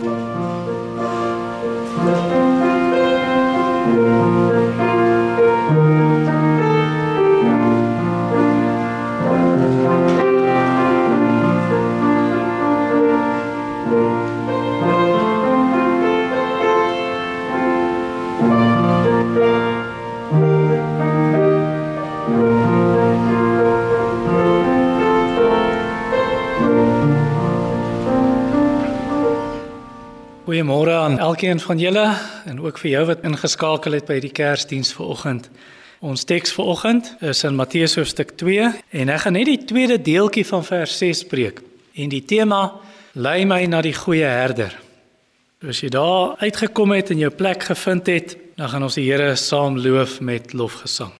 Goeiemôre aan elkeen van julle en ook vir jou wat ingeskakel het by die Kersdiens vanoggend. Ons teks vanoggend is in Matteus hoofstuk 2 en ek gaan net die tweede deeltjie van vers 6 spreek. En die tema lei my na die goeie herder. As jy daar uitgekom het en jou plek gevind het, dan gaan ons die Here saam loof met lofgesang.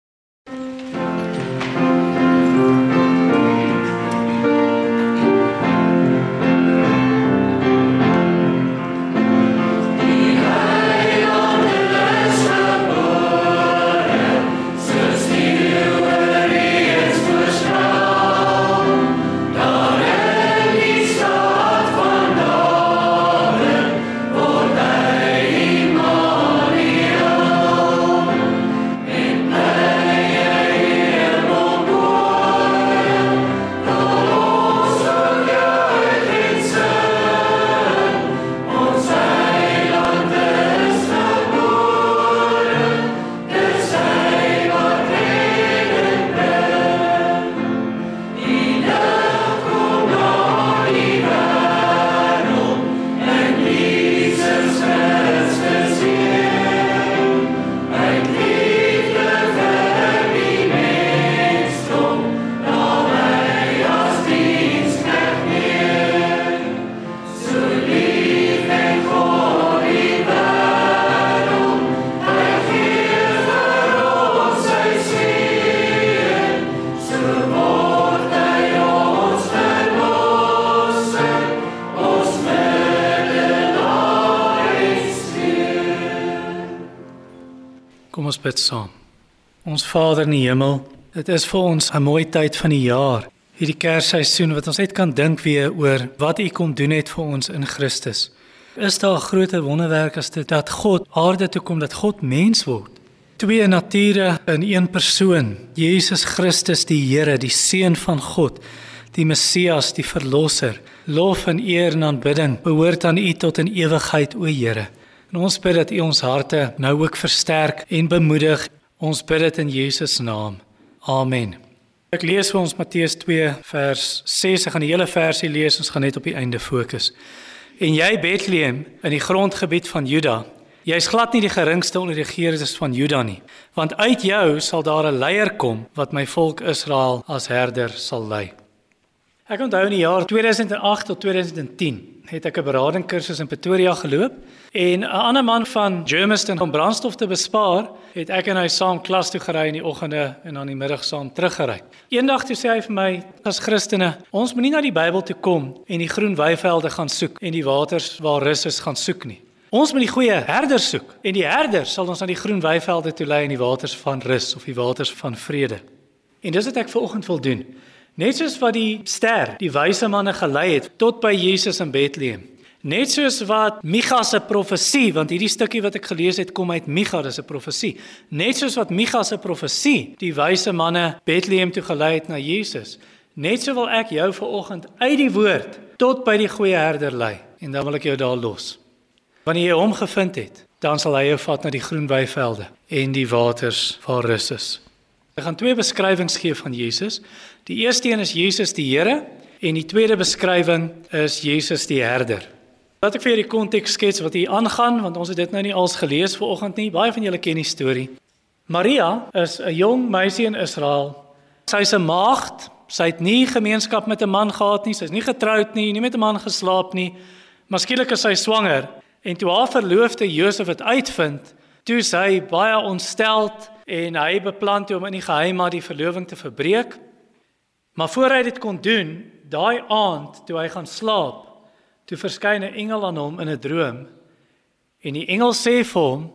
Bid saam. Ons Vader in die hemel, dit is vir ons 'n mooi tyd van die jaar. Hierdie Kersseisoen wat ons net kan dink weer oor wat U kom doen het vir ons in Christus. Is daar 'n groter wonderwerk as dit dat God aarde toe kom, dat God mens word? Twee nature in een persoon, Jesus Christus die Here, die seun van God, die Messias, die verlosser. Lof en eer en aanbidding behoort aan U tot in ewigheid, o Here. En ons bid dat U ons harte nou ook versterk en bemoedig. Ons bid dit in Jesus naam. Amen. Ek lees vir ons Matteus 2 vers 6. Ek gaan die hele versie lees. Ons gaan net op die einde fokus. En jy Bethlehem in die grondgebied van Juda, jy's glad nie die geringste onder die regerders van Juda nie, want uit jou sal daar 'n leier kom wat my volk Israel as herder sal lei. Ek onthou in die jaar 2008 tot 2010 het ek 'n beradingkursus in Pretoria geloop en 'n ander man van Germiston om brandstof te bespaar, het ek en hy saam klas toe gery in die oggende en dan die middag saam teruggery. Eendag toe sê hy vir my as Christene, ons moenie na die Bybel toe kom en die groen weivelde gaan soek en die waters waar rus is gaan soek nie. Ons moet die goeie herder soek en die herder sal ons na die groen weivelde toe lei en die waters van rus of die waters van vrede. En dis wat ek vanoggend wil doen. Net soos wat die ster die wyse manne gelei het tot by Jesus in Bethlehem. Net soos wat Micha se profesie, want hierdie stukkie wat ek gelees het kom uit Micha, dis 'n profesie. Net soos wat Micha se profesie die wyse manne Bethlehem toe gelei het na Jesus. Net so wil ek jou vanoggend uit die woord tot by die goeie herder lei en dan wil ek jou daar los. Wanneer jy hom gevind het, dan sal hy jou vat na die groen weivelde en die waters waar rus is. Ek gaan twee beskrywings gee van Jesus. Die eerste een is Jesus die Here en die tweede beskrywing is Jesus die herder. Laat ek vir julle die konteks skets wat hier aangaan want ons het dit nou nie als gelees vanoggend nie. Baie van julle ken die storie. Maria is 'n jong meisie in Israel. Sy's 'n maagd. Sy het nie gemeenskap met 'n man gehad nie. Sy's nie getroud nie, nie met 'n man geslaap nie. Maar skielik is sy swanger en toe haar verloofde Josef dit uitvind, toe sy baie ontsteld en hy beplan toe om in die geheim maar die verloving te verbreek. Maar voor hy dit kon doen, daai aand toe hy gaan slaap, toe verskyn 'n engel aan hom in 'n droom. En die engel sê vir hom: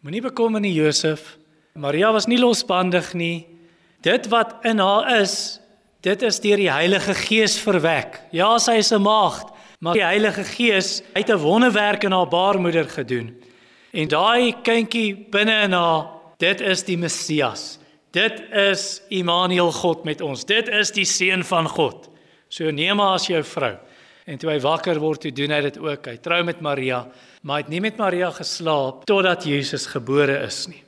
Moenie bekommer nie, Josef. Maria was nie losbandig nie. Dit wat in haar is, dit is deur die Heilige Gees verwek. Ja, sy is 'n maagd, Maar die Heilige Gees het 'n wonderwerk in haar baarmoeder gedoen. En daai kindjie binne in haar, dit is die Messias. Dit is Immanuel God met ons. Dit is die seun van God. So neem haar as jou vrou. En toe hy wakker word, toe doen hy dit ook. Hy trou met Maria, maar hy het nie met Maria geslaap totdat Jesus gebore is nie.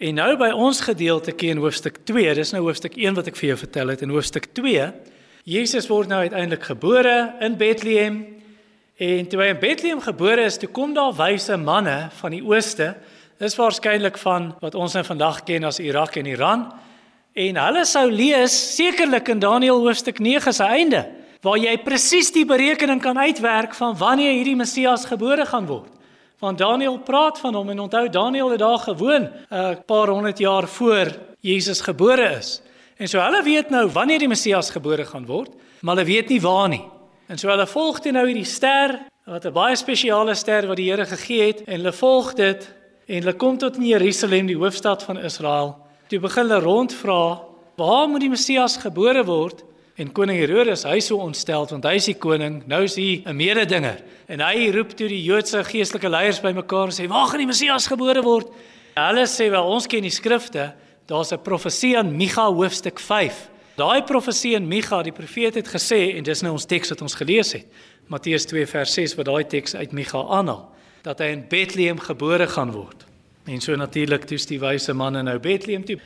En nou by ons gedeeltetjie in hoofstuk 2, dis nou hoofstuk 1 wat ek vir jou vertel het in hoofstuk 2. Jesus word nou uiteindelik gebore in Bethlehem En toe hy in Bethlehem gebore is, toe kom daar wyse manne van die ooste. Dis waarskynlik van wat ons nou vandag ken as Irak en Iran. En hulle sou lees sekerlik in Daniël hoofstuk 9 se einde waar jy presies die berekening kan uitwerk van wanneer hierdie Messias gebore gaan word. Want Daniël praat van hom en onthou Daniël het daar gewoon 'n uh, paar honderd jaar voor Jesus gebore is. En so hulle weet nou wanneer die Messias gebore gaan word, maar hulle weet nie waar nie. En so hulle volg toe nou hierdie ster, wat 'n baie spesiale ster wat die Here gegee het en hulle volg dit en hulle kom tot in Jerusalem, die hoofstad van Israel. Toe begin hulle rondvra, waar moet die Messias gebore word? En koning Herodes, hy so ontstel want hy is die koning, nou is hy 'n mededinger. En hy roep toe die Joodse geestelike leiers bymekaar en sê, "Waar gaan die Messias gebore word?" Hulle sê, "Wel, ons ken die skrifte, daar's 'n profesie in Micha hoofstuk 5." Daai profesie in Micha, die profeet het gesê en dis nou ons teks wat ons gelees het. Matteus 2 vers 6 wat daai teks uit Micha aanhaal dat hy in Bethlehem gebore gaan word. En so natuurlik toets die wyse manne nou Bethlehem toe.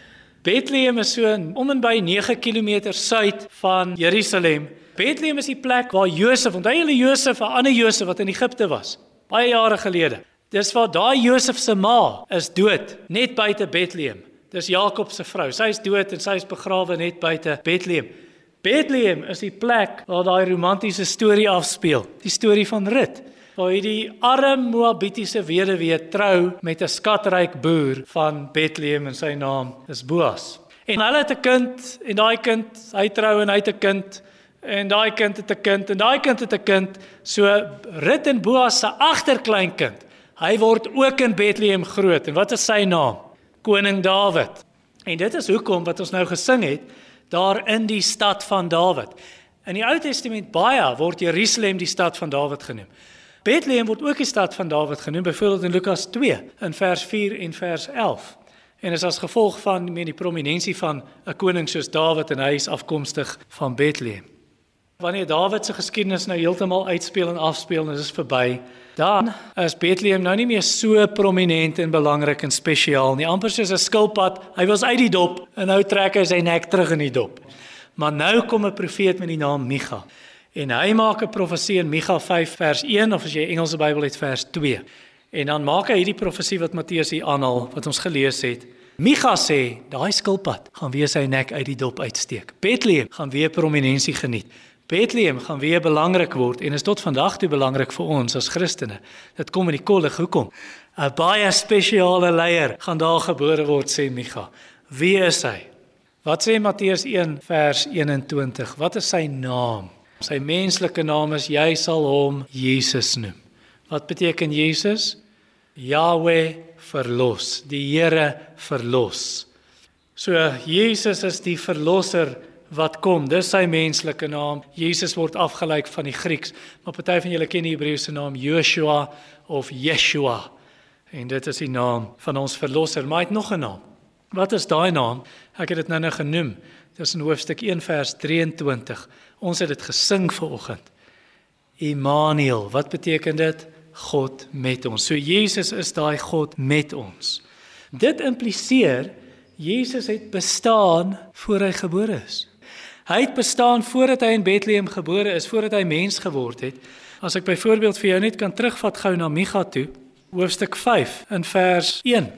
Bethlehem is so om en by 9 km suid van Jerusalem. Bethlehem is die plek waar Josef, onthou julle Josef, 'n ander Josef wat in Egipte was, baie jare gelede. Dis waar daai Josef se ma is dood, net buite Bethlehem. Dis Jakob se vrou. Sy is dood en sy is begrawe net buite Bethlehem. Bethlehem is die plek waar daai romantiese storie afspeel, die storie van Rut. Waar hierdie arme Moabitiese weduwee trou met 'n skatryk boer van Bethlehem en sy naam is Boas. En hulle het 'n kind en daai kind, hy trou en hy het 'n kind en daai kind het 'n kind en daai kind het 'n kind. So Rut en Boas se agterkleinkind, hy word ook in Bethlehem groot. En wat is sy naam? koning Dawid. En dit is hoekom wat ons nou gesing het daar in die stad van Dawid. In die Ou Testament baie word Jerusalem die stad van Dawid genoem. Bethlehem word ook die stad van Dawid genoem, byvoorbeeld in Lukas 2 in vers 4 en vers 11. En is as gevolg van die prominensie van 'n koning soos Dawid en hy is afkomstig van Bethlehem. Wanneer Dawid se geskiedenis nou heeltemal uitspeel en afspeel en dit is verby, dan is Bethlehem nou nie meer so prominent en belangrik en spesiaal nie. Amper soos 'n skilpad, hy was uit die dop en nou trek hy sy nek terug in die dop. Maar nou kom 'n profeet met die naam Micha. En hy maak 'n profesie in Micha 5 vers 1 of as jy Engelse Bybel het vers 2. En dan maak hy hierdie profesie wat Matteus hier aanhaal wat ons gelees het. Micha sê, daai skilpad gaan weer sy nek uit die dop uitsteek. Bethlehem gaan weer prominensie geniet. Bethlehem gaan weer belangrik word en is tot vandag toe belangrik vir ons as Christene. Dit kom in die kollig hoekom? 'n Baie spesiale leier gaan daar gebore word sê Micha. Wie is hy? Wat sê Matteus 1 vers 21? Wat is sy naam? Sy menslike naam is jy sal hom Jesus noem. Wat beteken Jesus? Yahweh verlos, die Here verlos. So Jesus is die verlosser wat kom. Dis sy menslike naam. Jesus word afgeleik van die Grieks, maar party van julle ken die Hebreëse naam Joshua of Yeshua. En dit is die naam van ons verlosser. Maar hy het nog 'n naam. Wat is daai naam? Ek het dit nou-nou genoem. Dit is in hoofstuk 1 vers 23. Ons het dit gesing vanoggend. Immanuel, wat beteken dit? God met ons. So Jesus is daai God met ons. Dit impliseer Jesus het bestaan voor hy gebore is. Hy het bestaan voordat hy in Bethlehem gebore is, voordat hy mens geword het. As ek byvoorbeeld vir jou net kan terugvat gou na Micha toe, hoofstuk 5 in vers 1.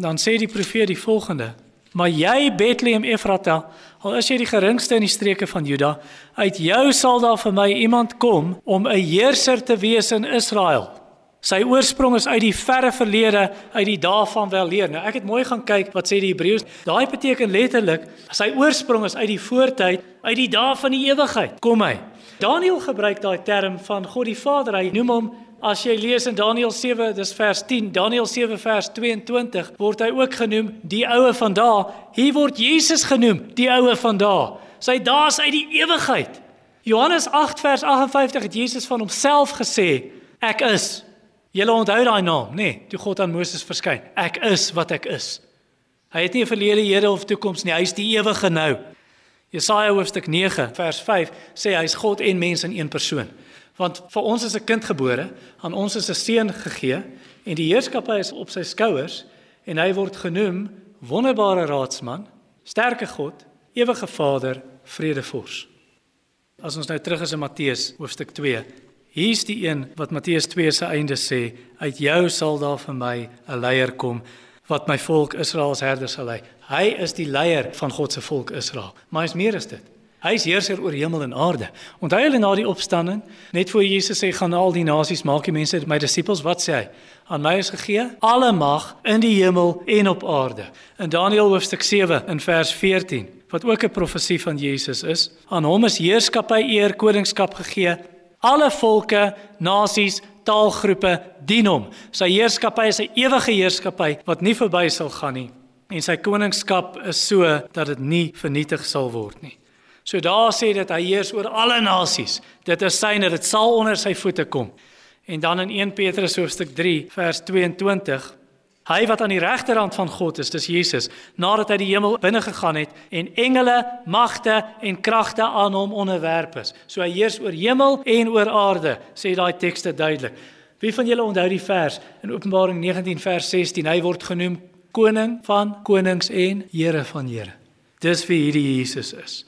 Dan sê die profeet die volgende: Maar jy Bethlehem Efrata, al is jy die geringste in die streke van Juda, uit jou sal daar vir my iemand kom om 'n heerser te wees in Israel. Sy oorsprong is uit die verre verlede, uit die dae van weleer. Nou ek het mooi gaan kyk wat sê die Hebreëus. Daai beteken letterlik sy oorsprong is uit die voortyd, uit die dae van die ewigheid. Kom hy. Daniël gebruik daai term van God die Vader. Hy noem hom as jy lees in Daniël 7, dis vers 10, Daniël 7 vers 22 word hy ook genoem die oue van dae. Hier word Jesus genoem die oue van dae. Sy dae is uit die ewigheid. Johannes 8 vers 58 het Jesus van homself gesê, ek is. Julle onthou daai naam, nê? Nee, toe God aan Moses verskyn. Ek is wat ek is. Hy het nie 'n verlede, hede of toekoms nie. Hy is die ewige nou. Jesaja hoofstuk 9 vers 5 sê hy is God en mens in een persoon. Want vir ons is 'n kind gebore, aan ons is 'n seun gegee en die heerskappy is op sy skouers en hy word genoem wonderbare raadsman, sterke God, ewige Vader, vredevors. As ons nou terug is in Matteus hoofstuk 2, hier's die een wat Matteus 2 se einde sê, uit jou sal daar vir my 'n leier kom wat my volk Israel as herder sal lei. Hy is die leier van God se volk Israel. Maar hy's meer as dit. Hy is heerser oor hemel en aarde. Onthou hulle na die opstanding, net voor Jesus sê gaan al die nasies maak die mense my disippels, wat sê hy? Aan my is gegee alle mag in die hemel en op aarde. In Daniël hoofstuk 7 in vers 14, wat ook 'n profesie van Jesus is, aan hom is heerskappy, eer, koningskap gegee. Alle volke, nasies, taalgroepe dien hom. Sy heerskappy is 'n ewige heerskappy wat nie verby sal gaan nie en sy koningskap is so dat dit nie vernietig sal word nie. So daar sê dit hy heers oor alle nasies. Dit is syne, dit sal onder sy voete kom. En dan in 1 Petrus hoofstuk 3 vers 22 Hy wat aan die regterhand van God is, dis Jesus, nadat hy die hemel binne gegaan het en engele, magte en kragte aan hom onderwerp is. So hy heers oor hemel en oor aarde, sê daai tekste duidelik. Wie van julle onthou die vers in Openbaring 19 vers 16? Hy word genoem koning van konings en Here van Here. Dis wie hierdie Jesus is.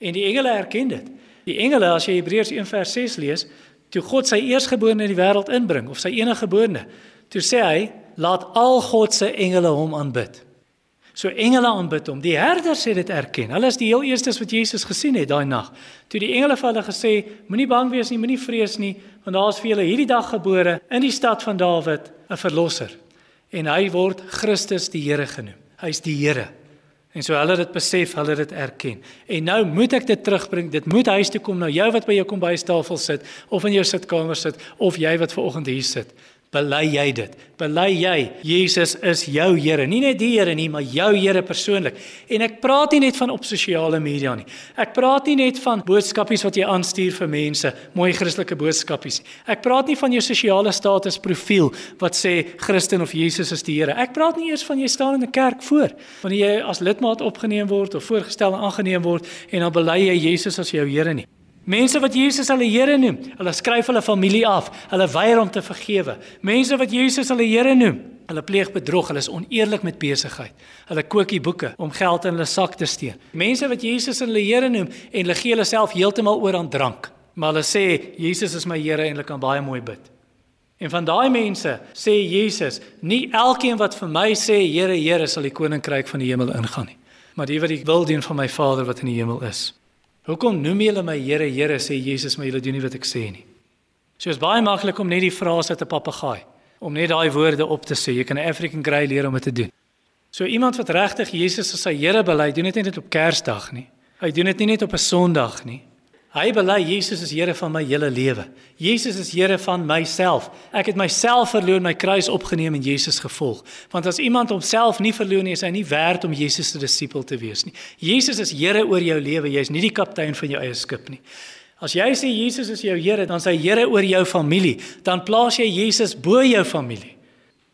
En die engele erken dit. Die engele as jy Hebreërs 1 vers 6 lees, toe God sy eersgeborene in die wêreld inbring of sy enige geborene, toe sê hy laat al God se engele hom aanbid. So engele aanbid hom. Die herders het dit erken. Hulle is die heel eerstes wat Jesus gesien het daai nag. Toe die engele vir hulle gesê, moenie bang wees nie, moenie vrees nie, want daar is vir julle hierdie dag gebore in die stad van Dawid 'n verlosser. En hy word Christus die Here genoem. Hy's die Here. En so hulle dit besef, hulle dit erken. En nou moet ek dit terugbring. Dit moet huis toe kom na jou wat by jou kombuistafel sit of in jou sitkamer sit of jy wat ver oggend hier sit. Bely jy dit? Bely jy Jesus is jou Here, nie net die Here nie, maar jou Here persoonlik. En ek praat nie net van op sosiale media nie. Ek praat nie net van boodskapies wat jy aanstuur vir mense, mooi Christelike boodskapies. Ek praat nie van jou sosiale status profiel wat sê Christen of Jesus is die Here. Ek praat nie eers van jy staan in 'n kerk voor wanneer jy as lidmaat opgeneem word of voorgestel en aangeneem word en dan bely jy Jesus as jou Here nie. Mense wat Jesus hulle Here noem, hulle skryf hulle familie af, hulle weier om te vergewe. Mense wat Jesus hulle Here noem, hulle pleeg bedrog, hulle is oneerlik met besigheid. Hulle kookie boeke om geld in hulle sak te steek. Mense wat Jesus hulle Here noem en hulle gee hulle self heeltemal oor aan drank, maar hulle sê Jesus is my Here en hulle kan baie mooi bid. En van daai mense sê Jesus, nie elkeen wat vir my sê Here, Here sal die koninkryk van die hemel ingaan nie, maar die wat die wil doen van my Vader wat in die hemel is. Hoekom noem julle my Here, Here sê Jesus, maar julle doen nie wat ek sê nie. So is baie maklik om net die frase te papegaai, om net daai woorde op te sê. Jy kan 'n African Grey leer om dit te doen. So iemand wat regtig Jesus as sy Here bely, doen dit nie net op Kersdag nie. Hy doen dit nie net op 'n Sondag nie. Hy bely Jesus is Here van my hele lewe. Jesus is Here van myself. Ek het myself verloor, my kruis opgeneem en Jesus gevolg. Want as iemand homself nie verloor nie, is hy nie werd om Jesus se disipel te wees nie. Jesus is Here oor jou lewe. Jy is nie die kaptein van jou eie skip nie. As jy sê Jesus is jou Here, dan hy Here oor jou familie. Dan plaas jy Jesus bo jou familie.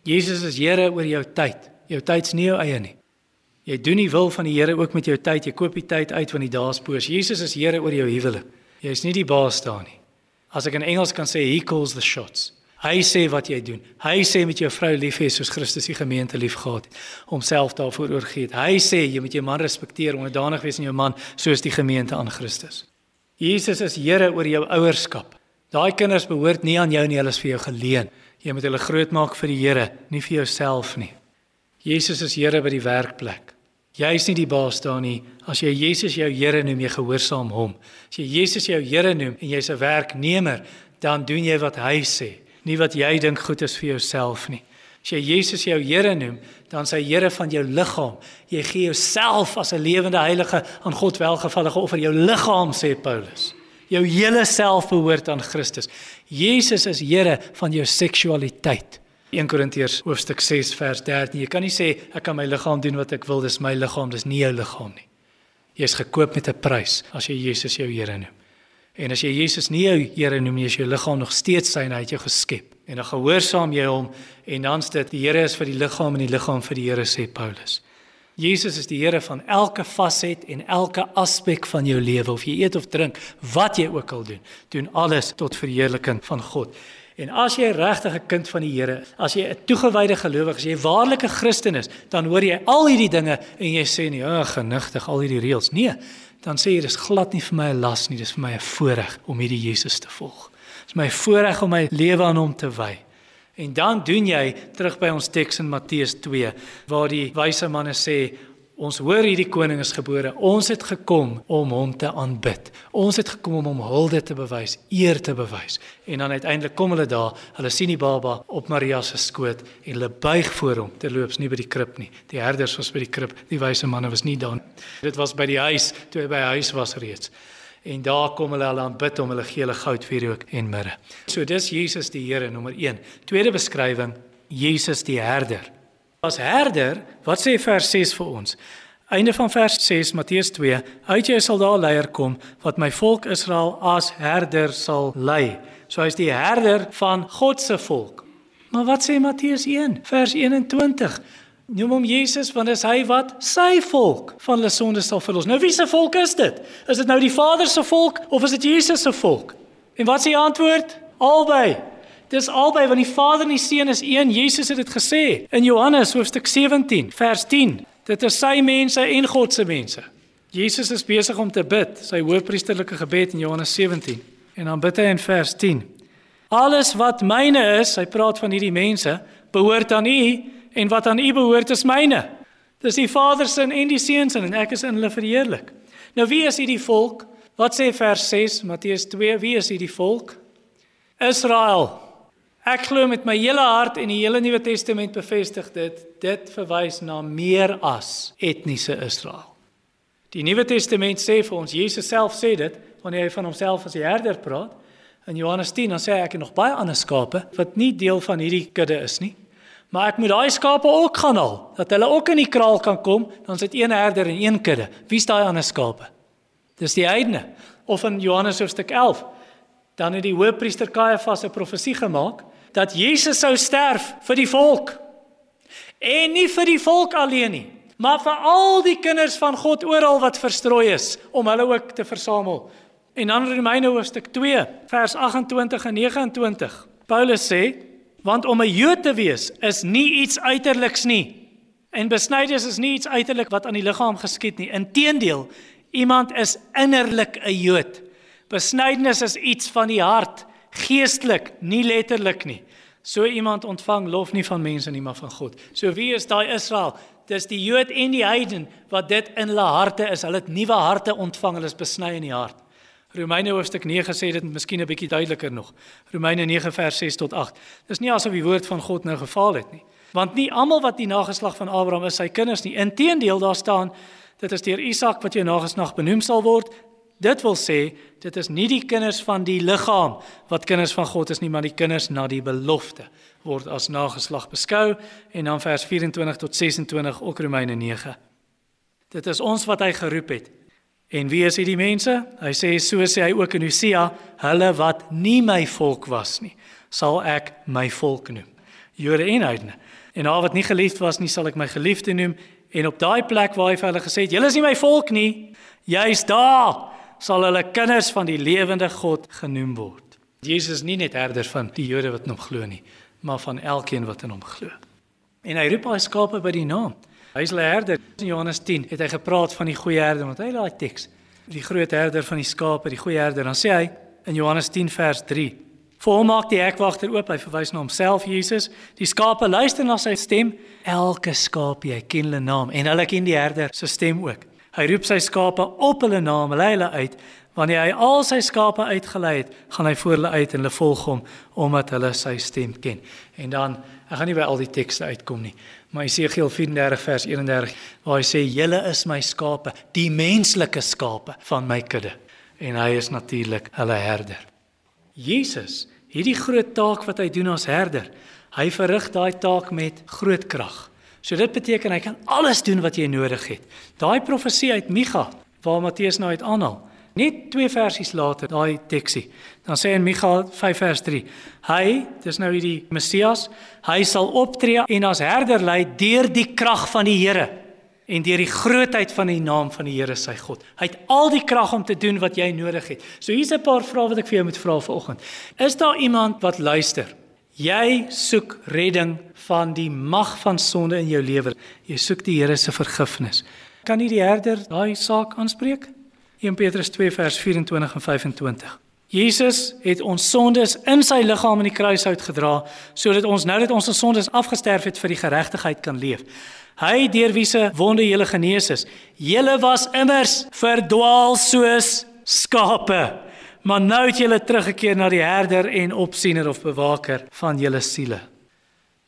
Jesus is Here oor jou tyd. Jou tyd's nie jou eie nie. Jy doen die wil van die Here ook met jou tyd. Jy koop die tyd uit want die boos. Jesus is Here oor jou huwelik. Jy is nie die baas daar nie. As ek in Engels kan sê he calls the shots. Hy sê wat jy doen. Hy sê met jou vrou lief hê soos Christus die gemeente liefgehad het, homself daarvoor oorgee het. Hy sê jy moet jou man respekteer, onderdanig wees aan jou man soos die gemeente aan Christus. Jesus is Here oor jou ouerskap. Daai kinders behoort nie aan jou nie, hulle is vir jou geleen. Jy moet hulle grootmaak vir die Here, nie vir jouself nie. Jesus is Here by die werkplek. Jy is nie die baas daar nie. As jy Jesus jou Here noem, jy gehoorsaam hom. As jy Jesus jou Here noem en jy's 'n werknemer, dan doen jy wat hy sê, nie wat jy dink goed is vir jouself nie. As jy Jesus jou Here noem, dan is hy Here van jou liggaam. Jy gee jouself as 'n lewende heilige aan God welgevallige offer, jou liggaam sê Paulus. Jou hele self behoort aan Christus. Jesus is Here van jou seksualiteit. 1 Korintiërs hoofstuk 6 vers 13. Jy kan nie sê ek kan my liggaam doen wat ek wil, dis my liggaam, dis nie jou liggaam nie. Jy is gekoop met 'n prys as jy Jesus jou Here noem. En as jy Jesus nie jou Here noem nie, is jou liggaam nog steeds sy en hy het jou geskep. En dan gehoorsaam jy hom en dan's dit die Here is vir die liggaam en die liggaam vir die Here sê Paulus. Jesus is die Here van elke faset en elke aspek van jou lewe of jy eet of drink, wat jy ook al doen, doen alles tot verheerliking van God. En as jy regtig 'n kind van die Here, as jy 'n toegewyde gelowige is, jy 'n waarlike Christen is, dan hoor jy al hierdie dinge en jy sê nie, "Ag, genigtig al hierdie reëls." Nee, dan sê jy dis glad nie vir my 'n las nie, dis vir my 'n voorreg om hierdie Jesus te volg. Dis my voorreg om my lewe aan hom te wy. En dan doen jy terug by ons teks in Matteus 2 waar die wyse manne sê ons hoor hierdie koning is gebore. Ons het gekom om hom te aanbid. Ons het gekom om hom hulde te bewys, eer te bewys. En dan uiteindelik kom hulle daar, hulle sien die baba op Maria se skoot en hulle buig voor hom. Terloops nie by die krib nie. Die herders was by die krib, die wyse manne was nie daar. Dit was by die huis, toe hy by die huis was reeds. En daar kom hulle hulle aanbid om hulle gele goud wierook en mirre. So dis Jesus die Here nommer 1. Tweede beskrywing, Jesus die herder. As herder, wat sê vers 6 vir ons? Einde van vers 6 Matteus 2: Uit jou sal daar leier kom wat my volk Israel as herder sal lei. So hy's die herder van God se volk. Maar wat sê Matteus 1 vers 21? Noem hom Jesus want dis hy wat sy volk van hulle sondes sal verlos. Nou wie se volk is dit? Is dit nou die Vader se volk of is dit Jesus se volk? En wat is die antwoord? Albei. Dis albei want die Vader en die Seun is een. Jesus het dit gesê in Johannes hoofstuk 17 vers 10. Dit is sy mense en God se mense. Jesus is besig om te bid, sy hoëpriesterlike gebed in Johannes 17. En dan bid hy in vers 10. Alles wat myne is, hy praat van hierdie mense, behoort aan U en wat aan U behoort is myne. Dis die Vader se en die Seun se en ek is in hulle verheerlik. Nou wie is hierdie volk? Wat sê vers 6 Matteus 2? Wie is hierdie volk? Israel. Ek glo met my hele hart en die hele Nuwe Testament bevestig dit. Dit verwys na meer as etniese Israel. Die Nuwe Testament sê vir ons Jesus self sê dit wanneer hy van homself as die herder praat. In Johannes 10 dan sê hy ek het nog baie ander skape wat nie deel van hierdie kudde is nie. Maar ek moet daai skape ook gaan haal, dat hulle ook in die kraal kan kom, dan sit een herder en een kudde. Wie's daai ander skape? Dis die heidene. Of in Johannes hoofstuk 11, dan het die hoofpriester Kajafas 'n profesie gemaak dat Jesus sou sterf vir die volk. En nie vir die volk alleen nie, maar vir al die kinders van God oral wat verstrooi is om hulle ook te versamel. En dan Romeine hoofstuk 2, vers 28 en 29. Paulus sê Want om 'n Jood te wees is nie iets uiterliks nie. En besnydenis is nie iets uiterlik wat aan die liggaam geskied nie. Inteendeel, iemand is innerlik 'n Jood. Besnydenis is iets van die hart, geestelik, nie letterlik nie. So iemand ontvang lof nie van mense nie, maar van God. So wie is daai Israel? Dis die Jood en die heiden wat dit in hulle harte is. Hulle het nuwe harte ontvang, hulle is besny in die hart. Romeine hoofstuk 9 sê dit miskien 'n bietjie duideliker nog. Romeine 9 vers 6 tot 8. Dis nie asof die woord van God nou gefaal het nie. Want nie almal wat die nageslag van Abraham is sy kinders nie. Inteendeel daar staan dit is deur Isak wat jou nageslag benoem sal word. Dit wil sê dit is nie die kinders van die liggaam wat kinders van God is nie, maar die kinders na die belofte word as nageslag beskou en dan vers 24 tot 26 ook Romeine 9. Dit is ons wat hy geroep het En wie is hierdie mense? Hy sê so sê hy ook in Hosea, hulle wat nie my volk was nie, sal ek my volk noem. Jode en heidene. En al wat nie geliefd was nie, sal ek my geliefde noem. En op daai plek waar hy vir hulle gesê het, julle is nie my volk nie, jy's daar, sal hulle kinders van die lewende God genoem word. Jesus is nie net herder van die Jode wat in hom glo nie, maar van elkeen wat in hom glo. En hy roep hy skape by die naam. Hy is 'n herder. In Johannes 10 het hy gepraat van die goeie herder, want hy daai teks, die groot herder van die skape, die goeie herder. Dan sê hy in Johannes 10 vers 3: "Vir hom maak die hekwagter oop, hy verwys na homself Jesus. Die skape luister na sy stem. Elke skaap jy ken hulle naam en hulle ken die herder se stem ook. Hy roep sy skape op hulle naam, lei hulle uit. Wanneer hy al sy skape uitgelei het, gaan hy voor hulle uit en hulle volg hom omdat hulle sy stem ken." En dan Ek gaan nie by al die tekste uitkom nie. Maar Jesegiel 34 vers 31 waar hy sê julle is my skape, die menslike skape van my kudde en hy is natuurlik hulle herder. Jesus, hierdie groot taak wat hy doen as herder, hy verrig daai taak met groot krag. So dit beteken hy kan alles doen wat jy nodig het. Daai profesie uit Micha waar Matteus nou uit aanhaal, Net twee versies later, daai teksie. Dan sê in Micha 5 vers 3: Hy, dis nou hierdie Messias, hy sal optree en as herder lei deur die krag van die Here en deur die grootheid van die naam van die Here sy God. Hy het al die krag om te doen wat jy nodig het. So hier's 'n paar vrae wat ek vir jou moet vra vanoggend. Is daar iemand wat luister? Jy soek redding van die mag van sonde in jou lewe. Jy soek die Here se vergifnis. Kan nie die herder daai saak aanspreek? 1 Petrus 2 vers 24 en 25. Jesus het ons sondes in sy liggaam aan die kruis uitgedra sodat ons nou dat ons sondes afgesterf het vir die geregtigheid kan leef. Hy deur wie se wonde julle genees is. Julle was immers verdwaal soos skape, maar nou het julle teruggekeer na die herder en opsiener of bewaker van julle siele.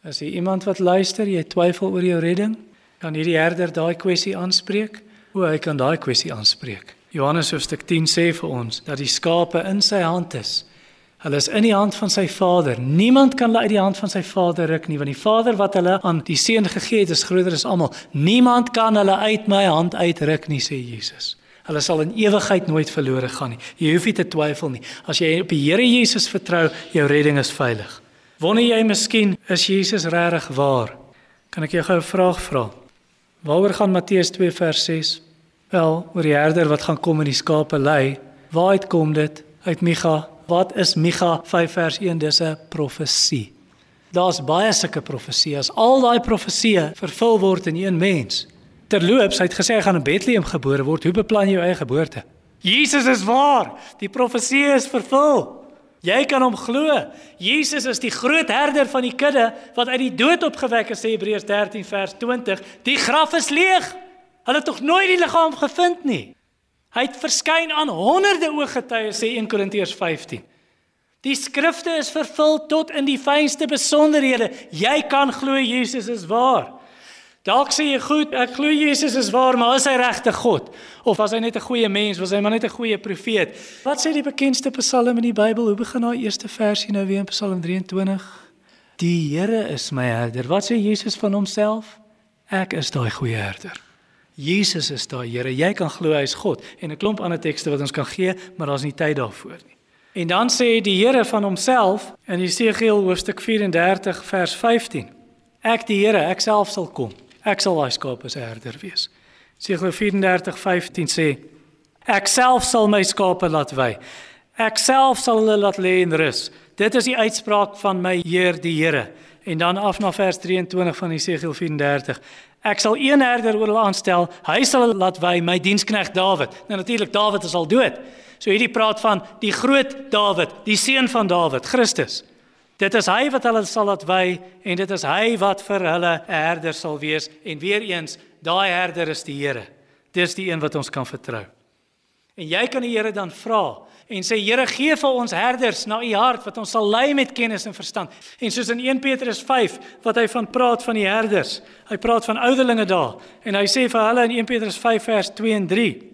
As jy iemand wat luister, jy twyfel oor jou redding, kan hierdie herder daai kwessie aanspreek? O, hy kan daai kwessie aanspreek. Johannes hoofstuk 10 sê vir ons dat die skape in sy hand is Hulle is in die hand van sy Vader. Niemand kan hulle uit die hand van sy Vader ruk nie, want die Vader wat hulle aan die Seun gegee het, is groter as almal. Niemand kan hulle uit my hand uitruk nie, sê Jesus. Hulle sal in ewigheid nooit verlore gaan nie. Jy hoef nie te twyfel nie. As jy op die Here Jesus vertrou, jou redding is veilig. Wonder jy miskien is Jesus regtig waar? Kan ek jou gou 'n vraag vra? Waaroor gaan Matteus 2 vers 6? Wel, oor die herder wat gaan kom en die skape lei. Waaruit kom dit? Uit Micha Wat is Micha 5 vers 1? Dis 'n profesie. Daar's baie sulke profesieë. As al daai profesieë vervul word in een mens. Terloops, hy het gesê hy gaan in Bethlehem gebore word. Hoe beplan jy jou eie geboorte? Jesus is waar. Die profesie is vervul. Jy kan hom glo. Jesus is die groot herder van die kudde wat uit die dood opgewek is, sê Hebreërs 13 vers 20. Die graf is leeg. Hulle het tog nooit die liggaam gevind nie. Hy het verskyn aan honderde ooggetuies sê 1 Korintiërs 15. Die skrifte is vervul tot in die fynste besonderhede. Jy kan glo Jesus is waar. Dalk sê jy goed, ek glo Jesus is waar, maar is hy regtig God of was hy net 'n goeie mens, was hy maar net 'n goeie profeet? Wat sê die bekendste Psalm in die Bybel? Hoe begin daai eerste versie nou weer in Psalm 23? Die Here is my herder. Wat sê Jesus van homself? Ek is daai goeie herder. Jesus is daar, Here. Jy kan glo hy is God en 'n klomp ander tekste wat ons kan gee, maar daar's nie tyd daarvoor nie. En dan sê die Here van homself in Jesegiel hoofstuk 34 vers 15: Ek die Here, ek self sal kom. Ek sal daai skape se herder wees. Jesegiel 34:15 sê: Ek self sal my skape laat wy. Ek self sal hulle laat lê in rus. Dit is die uitspraak van my Heer die Here. En dan af na vers 23 van Jesegiel 34. Ek sal een herder oor hulle aanstel. Hy sal hulle laat wy, my diensknegt Dawid. Nou natuurlik Dawid is al dood. So hierdie praat van die groot Dawid, die seun van Dawid, Christus. Dit is hy wat hulle sal laat wy en dit is hy wat vir hulle 'n herder sal wees en weer eens, daai herder is die Here. Dis die een wat ons kan vertrou. En jy kan die Here dan vra, en sê Here gee vir ons herders na u hart wat ons sal lei met kennis en verstand. En soos in 1 Petrus 5 wat hy van praat van die herders. Hy praat van ouderlinge daar en hy sê vir hulle in 1 Petrus 5 vers 2 en 3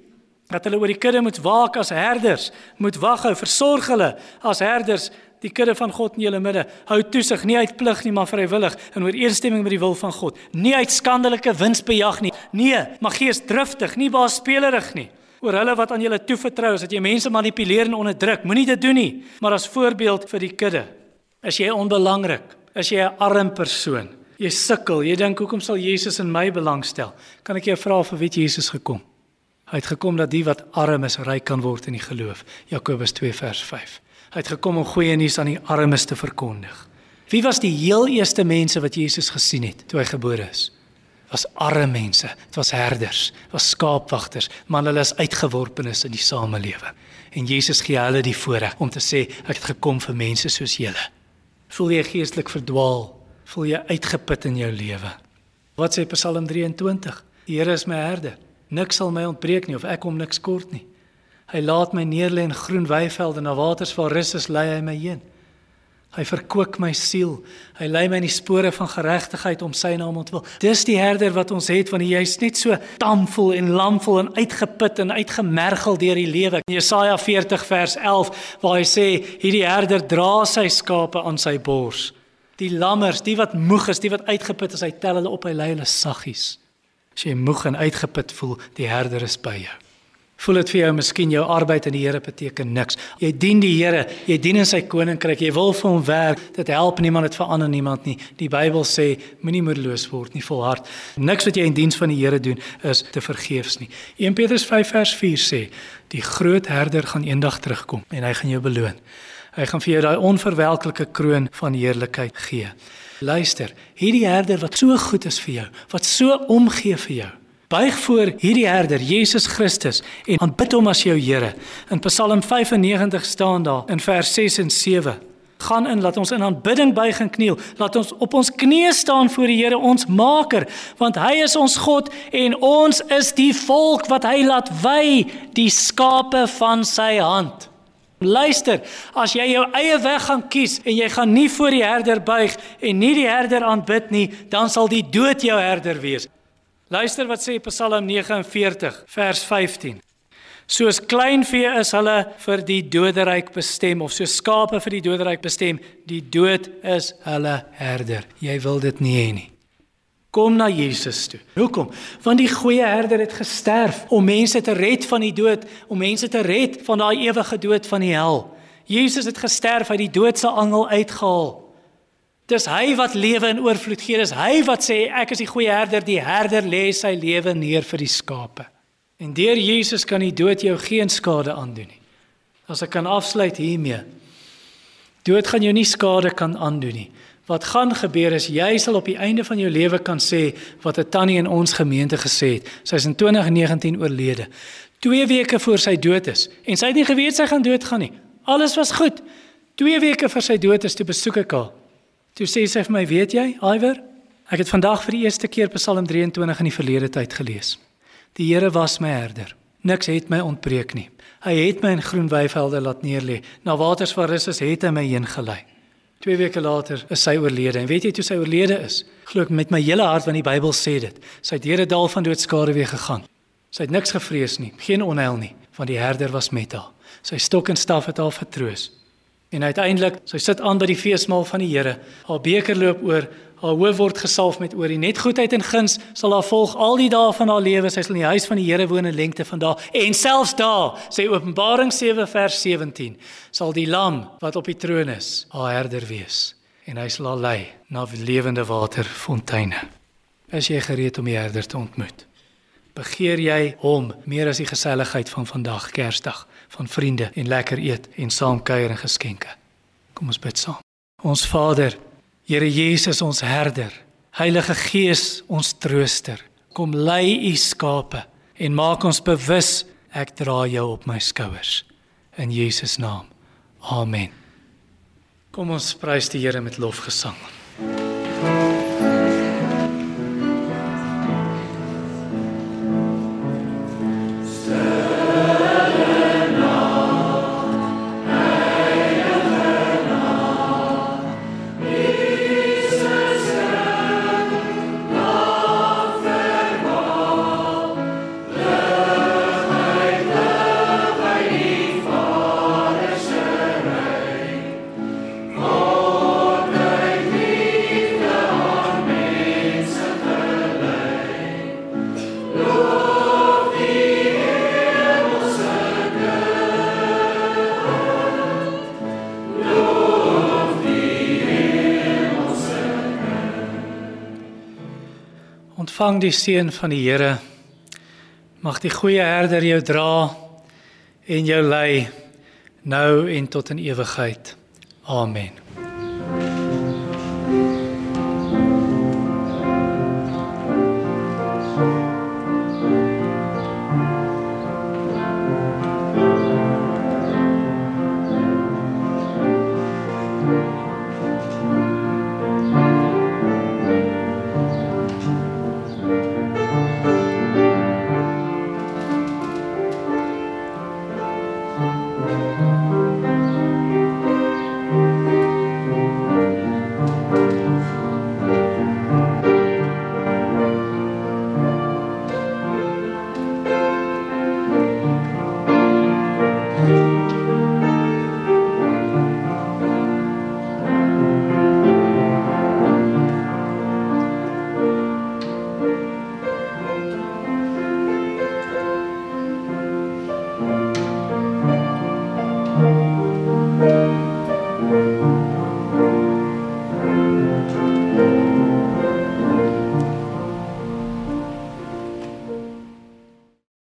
dat hulle oor die kudde moet waak as herders, moet wag hou, versorg hulle as herders die kudde van God in julle midde. Hou toesig nie uit plig nie, maar vrywillig in ooreenstemming met die wil van God. Nie uit skandelike winsbejag nie. Nee, maar geesdriftig, nie baas spelerig nie oor hulle wat aan julle toevertrou is dat jy mense manipuleer en onderdruk. Moenie dit doen nie, maar as voorbeeld vir die kudde. Is jy onbelangrik? Is jy 'n arm persoon? Jy sukkel. Jy dink hoekom sal Jesus in my belangstel? Kan ek jou vra vir wie Jesus gekom? Hy het gekom dat die wat arm is ryk kan word in die geloof. Jakobus 2 vers 5. Hy het gekom om goeie nuus aan die armes te verkondig. Wie was die heel eerste mense wat Jesus gesien het toe hy gebore is? was arme mense, dit was herders, was skaapwagters, maar hulle is uitgeworpenes in die samelewing. En Jesus gee hulle die voorreg om te sê ek het gekom vir mense soos julle. Voel jy geestelik verdwaal? Voel jy uitgeput in jou lewe? Wat sê Psalm 23? Die Here is my herder. Niks sal my ontbreek nie of ek hom niks kort nie. Hy laat my neerlê in groen weivelde na waters waar rus is, lei hy my heen. Hy verkoop my siel. Hy lei my in die spore van geregtigheid om sy naam te wil. Dis die herder wat ons het wanneer jy's net so tamvol en lamvol en uitgeput en uitgemergel deur die lewe. Jesaja 40 vers 11 waar hy sê hierdie herder dra sy skape aan sy bors. Die lammers, die wat moeg is, die wat uitgeput is, hy tel hulle op, hy lei hulle saggies. As jy moeg en uitgeput voel, die herder is by jou. Voel dit vir jou miskien jou arbeid in die Here beteken niks. Jy dien die Here, jy dien in sy koninkryk, jy wil vir hom werk. Dit help niemand, dit verander niemand nie. Die Bybel sê moenie moedeloos word nie, volhard. Niks wat jy in diens van die Here doen is te vergeefs nie. 1 Petrus 5 vers 4 sê, die groot herder gaan eendag terugkom en hy gaan jou beloon. Hy gaan vir jou daai onverwelklike kroon van heerlikheid gee. Luister, hierdie herder wat so goed is vir jou, wat so omgee vir jou. Buig voor hierdie herder, Jesus Christus, en aanbid hom as jou Here. In Psalm 95 staan daar in vers 6 en 7: Gaan in, laat ons in aanbidding buig en kniel. Laat ons op ons knieë staan voor die Here, ons Maker, want hy is ons God en ons is die volk wat hy laat wy, die skape van sy hand. Luister, as jy jou eie weg gaan kies en jy gaan nie voor die herder buig en nie die herder aanbid nie, dan sal die dood jou herder wees. Luister wat sê Psalm 49 vers 15. Soos kleinvee is hulle vir die doderyk bestem of so skape vir die doderyk bestem, die dood is hulle herder. Jy wil dit nie hê nie. Kom na Jesus toe. Hoekom? Want die goeie herder het gesterf om mense te red van die dood, om mense te red van daai ewige dood van die hel. Jesus het gesterf uit die dood se angel uitgehaal. Dis hy wat lewe in oorvloed gee. Dis hy wat sê ek is die goeie herder. Die herder lê sy lewe neer vir die skape. En deur Jesus kan die dood jou geen skade aandoen nie. As ek kan afsluit hiermee. Dood gaan jou nie skade kan aandoen nie. Wat gaan gebeur is jy sal op die einde van jou lewe kan sê wat 'n tannie in ons gemeente gesê het. Sy is in 2019 oorlede. 2 weke voor sy dood is en sy het nie geweet sy gaan doodgaan nie. Alles was goed. 2 weke voor sy dood is toe besoek ek haar. Toe sê sy vir my, "Weet jy, Iwer, ek het vandag vir die eerste keer Psalm 23 in die verlede tyd gelees. Die Here was my herder. Niks het my ontbreek nie. Hy het my in groen weivelde laat neerlê. Na waters van rus het hy my heen gelei." 2 weke later is sy oorlede en weet jy toe sy oorlede is glo ek met my hele hart want die Bybel sê dit sy het deur 'n dal van doodskade weer gegaan sy het niks gevrees nie geen onheil nie want die herder was met haar sy stok en staf het haar vertroos en uiteindelik sy sit aan by die feesmaal van die Here haar beker loop oor haar hoof word gesalf met olie. Net goedheid en guns sal haar volg al die dae van haar lewe. Sy sal in die huis van die Here woon in lengte van dae. En selfs daar, sê Openbaring 7 vers 17, sal die lam wat op die troon is, haar herder wees en hy sal haar lei na lewende waterfonteine. Is jy gereed om die herder te ontmoet? Begeer jy hom meer as die geselligheid van vandag, Kersdag, van vriende en lekker eet en saam kuier en geskenke? Kom ons bid saam. Ons Vader, Here Jesus ons herder, Heilige Gees ons trooster, kom lei u skape en maak ons bewus ek dra jou op my skouers in Jesus naam. Amen. Kom ons prys die Here met lofgesang. Ontvang die seën van die Here. Mag die goeie herder jou dra en jou lei nou en tot in ewigheid. Amen.